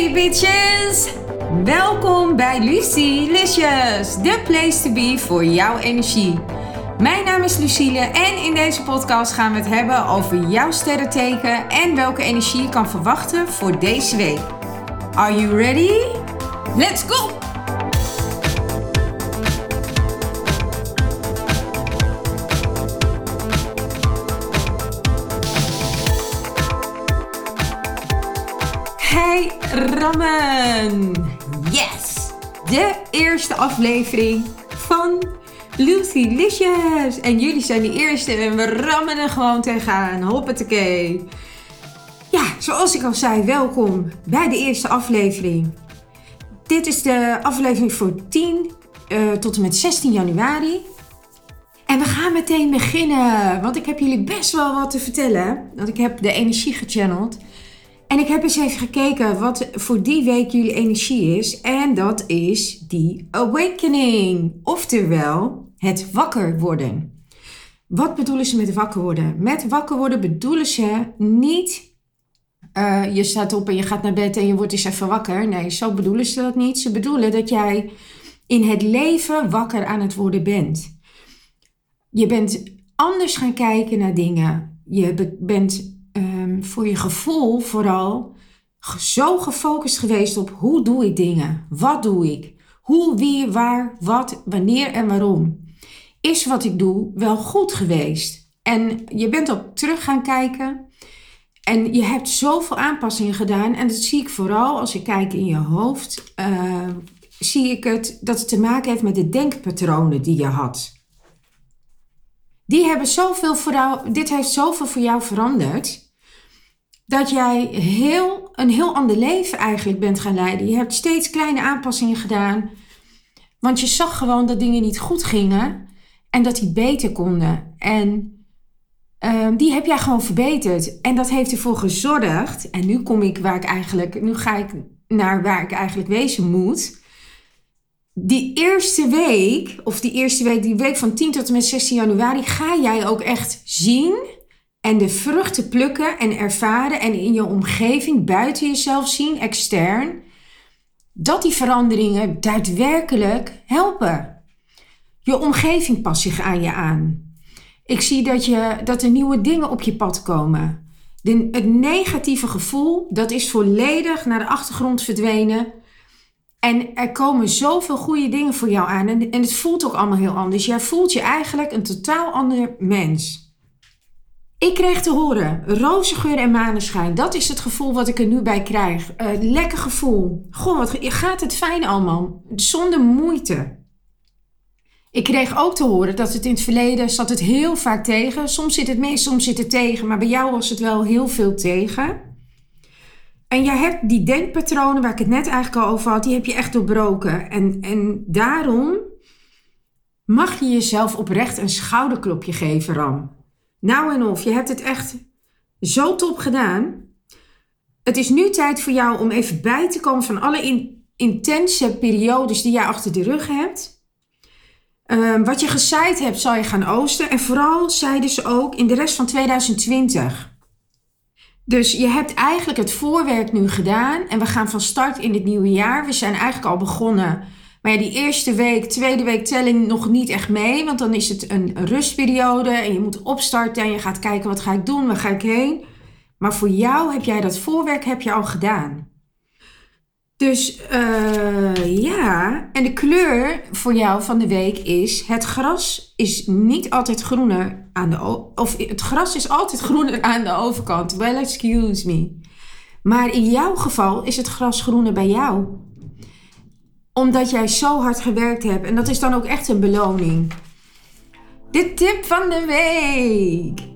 Hey bitches! Welkom bij Lucy Licious, the place to be voor jouw energie. Mijn naam is Lucille en in deze podcast gaan we het hebben over jouw sterrenteken en welke energie je kan verwachten voor deze week. Are you ready? Let's go! Rammen! Yes! De eerste aflevering van Lucy Licious. En jullie zijn de eerste en we rammen er gewoon tegenaan. Hoppatee. Ja, zoals ik al zei, welkom bij de eerste aflevering. Dit is de aflevering voor 10 uh, tot en met 16 januari. En we gaan meteen beginnen, want ik heb jullie best wel wat te vertellen. Want ik heb de energie gechanneld. En ik heb eens even gekeken wat voor die week jullie energie is. En dat is die awakening. Oftewel, het wakker worden. Wat bedoelen ze met wakker worden? Met wakker worden bedoelen ze niet. Uh, je staat op en je gaat naar bed en je wordt eens even wakker. Nee, zo bedoelen ze dat niet. Ze bedoelen dat jij in het leven wakker aan het worden bent. Je bent anders gaan kijken naar dingen. Je bent um, voor je gevoel vooral zo gefocust geweest op hoe doe ik dingen? Wat doe ik? Hoe, wie, waar, wat, wanneer en waarom? Is wat ik doe wel goed geweest? En je bent op terug gaan kijken en je hebt zoveel aanpassingen gedaan. En dat zie ik vooral als ik kijk in je hoofd. Uh, zie ik het dat het te maken heeft met de denkpatronen die je had. Die hebben zoveel voor jou, dit heeft zoveel voor jou veranderd dat jij heel, een heel ander leven eigenlijk bent gaan leiden. Je hebt steeds kleine aanpassingen gedaan. Want je zag gewoon dat dingen niet goed gingen en dat die beter konden. En uh, die heb jij gewoon verbeterd. En dat heeft ervoor gezorgd. En nu kom ik waar ik eigenlijk, nu ga ik naar waar ik eigenlijk wezen moet. Die eerste week, of die eerste week, die week van 10 tot en met 16 januari, ga jij ook echt zien en de vruchten plukken en ervaren en in je omgeving buiten jezelf zien, extern, dat die veranderingen daadwerkelijk helpen. Je omgeving past zich aan je aan. Ik zie dat, je, dat er nieuwe dingen op je pad komen. Het negatieve gevoel, dat is volledig naar de achtergrond verdwenen. En er komen zoveel goede dingen voor jou aan. En, en het voelt ook allemaal heel anders. Jij voelt je eigenlijk een totaal ander mens. Ik kreeg te horen, roze geur en maneschijn. Dat is het gevoel wat ik er nu bij krijg. Uh, lekker gevoel. Goh, wat gaat het fijn allemaal. Zonder moeite. Ik kreeg ook te horen dat het in het verleden zat het heel vaak tegen. Soms zit het mee, soms zit het tegen. Maar bij jou was het wel heel veel tegen. En jij hebt die denkpatronen waar ik het net eigenlijk al over had, die heb je echt doorbroken. En, en daarom mag je jezelf oprecht een schouderklopje geven, Ram. Nou en of, je hebt het echt zo top gedaan. Het is nu tijd voor jou om even bij te komen van alle intense periodes die jij achter de rug hebt. Ehm, wat je gezaaid hebt, zal je gaan oosten. En vooral zeiden ze ook in de rest van 2020. Dus je hebt eigenlijk het voorwerk nu gedaan. En we gaan van start in het nieuwe jaar. We zijn eigenlijk al begonnen maar ja, die eerste week, tweede week telling nog niet echt mee. Want dan is het een rustperiode en je moet opstarten en je gaat kijken wat ga ik doen, waar ga ik heen. Maar voor jou heb jij dat voorwerk heb je al gedaan. Dus uh, ja, en de kleur voor jou van de week is: het gras is niet altijd groener aan de of het gras is altijd groener aan de overkant. Well, excuse me. Maar in jouw geval is het gras groener bij jou omdat jij zo hard gewerkt hebt. En dat is dan ook echt een beloning. De tip van de week.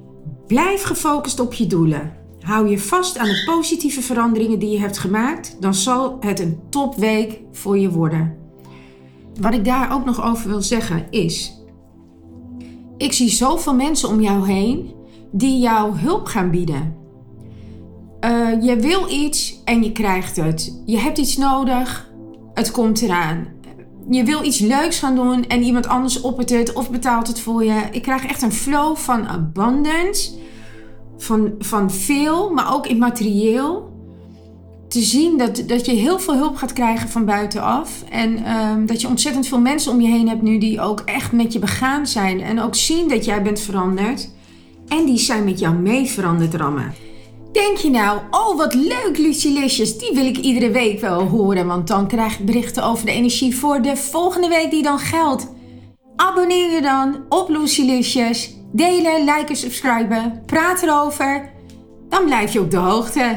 Blijf gefocust op je doelen. Hou je vast aan de positieve veranderingen die je hebt gemaakt. Dan zal het een topweek voor je worden. Wat ik daar ook nog over wil zeggen is. Ik zie zoveel mensen om jou heen die jou hulp gaan bieden. Uh, je wil iets en je krijgt het. Je hebt iets nodig het komt eraan. Je wil iets leuks gaan doen en iemand anders oppert het of betaalt het voor je. Ik krijg echt een flow van abundance. Van, van veel, maar ook in materieel. te zien dat, dat je heel veel hulp gaat krijgen van buitenaf. En ehm, dat je ontzettend veel mensen om je heen hebt nu die ook echt met je begaan zijn. En ook zien dat jij bent veranderd. En die zijn met jou mee veranderd, Rammen. Denk je nou, oh wat leuk Lucilicious, die wil ik iedere week wel horen. Want dan krijg ik berichten over de energie voor de volgende week die dan geldt. Abonneer je dan op Lucilicious. Delen, liken, subscriben. Praat erover. Dan blijf je op de hoogte.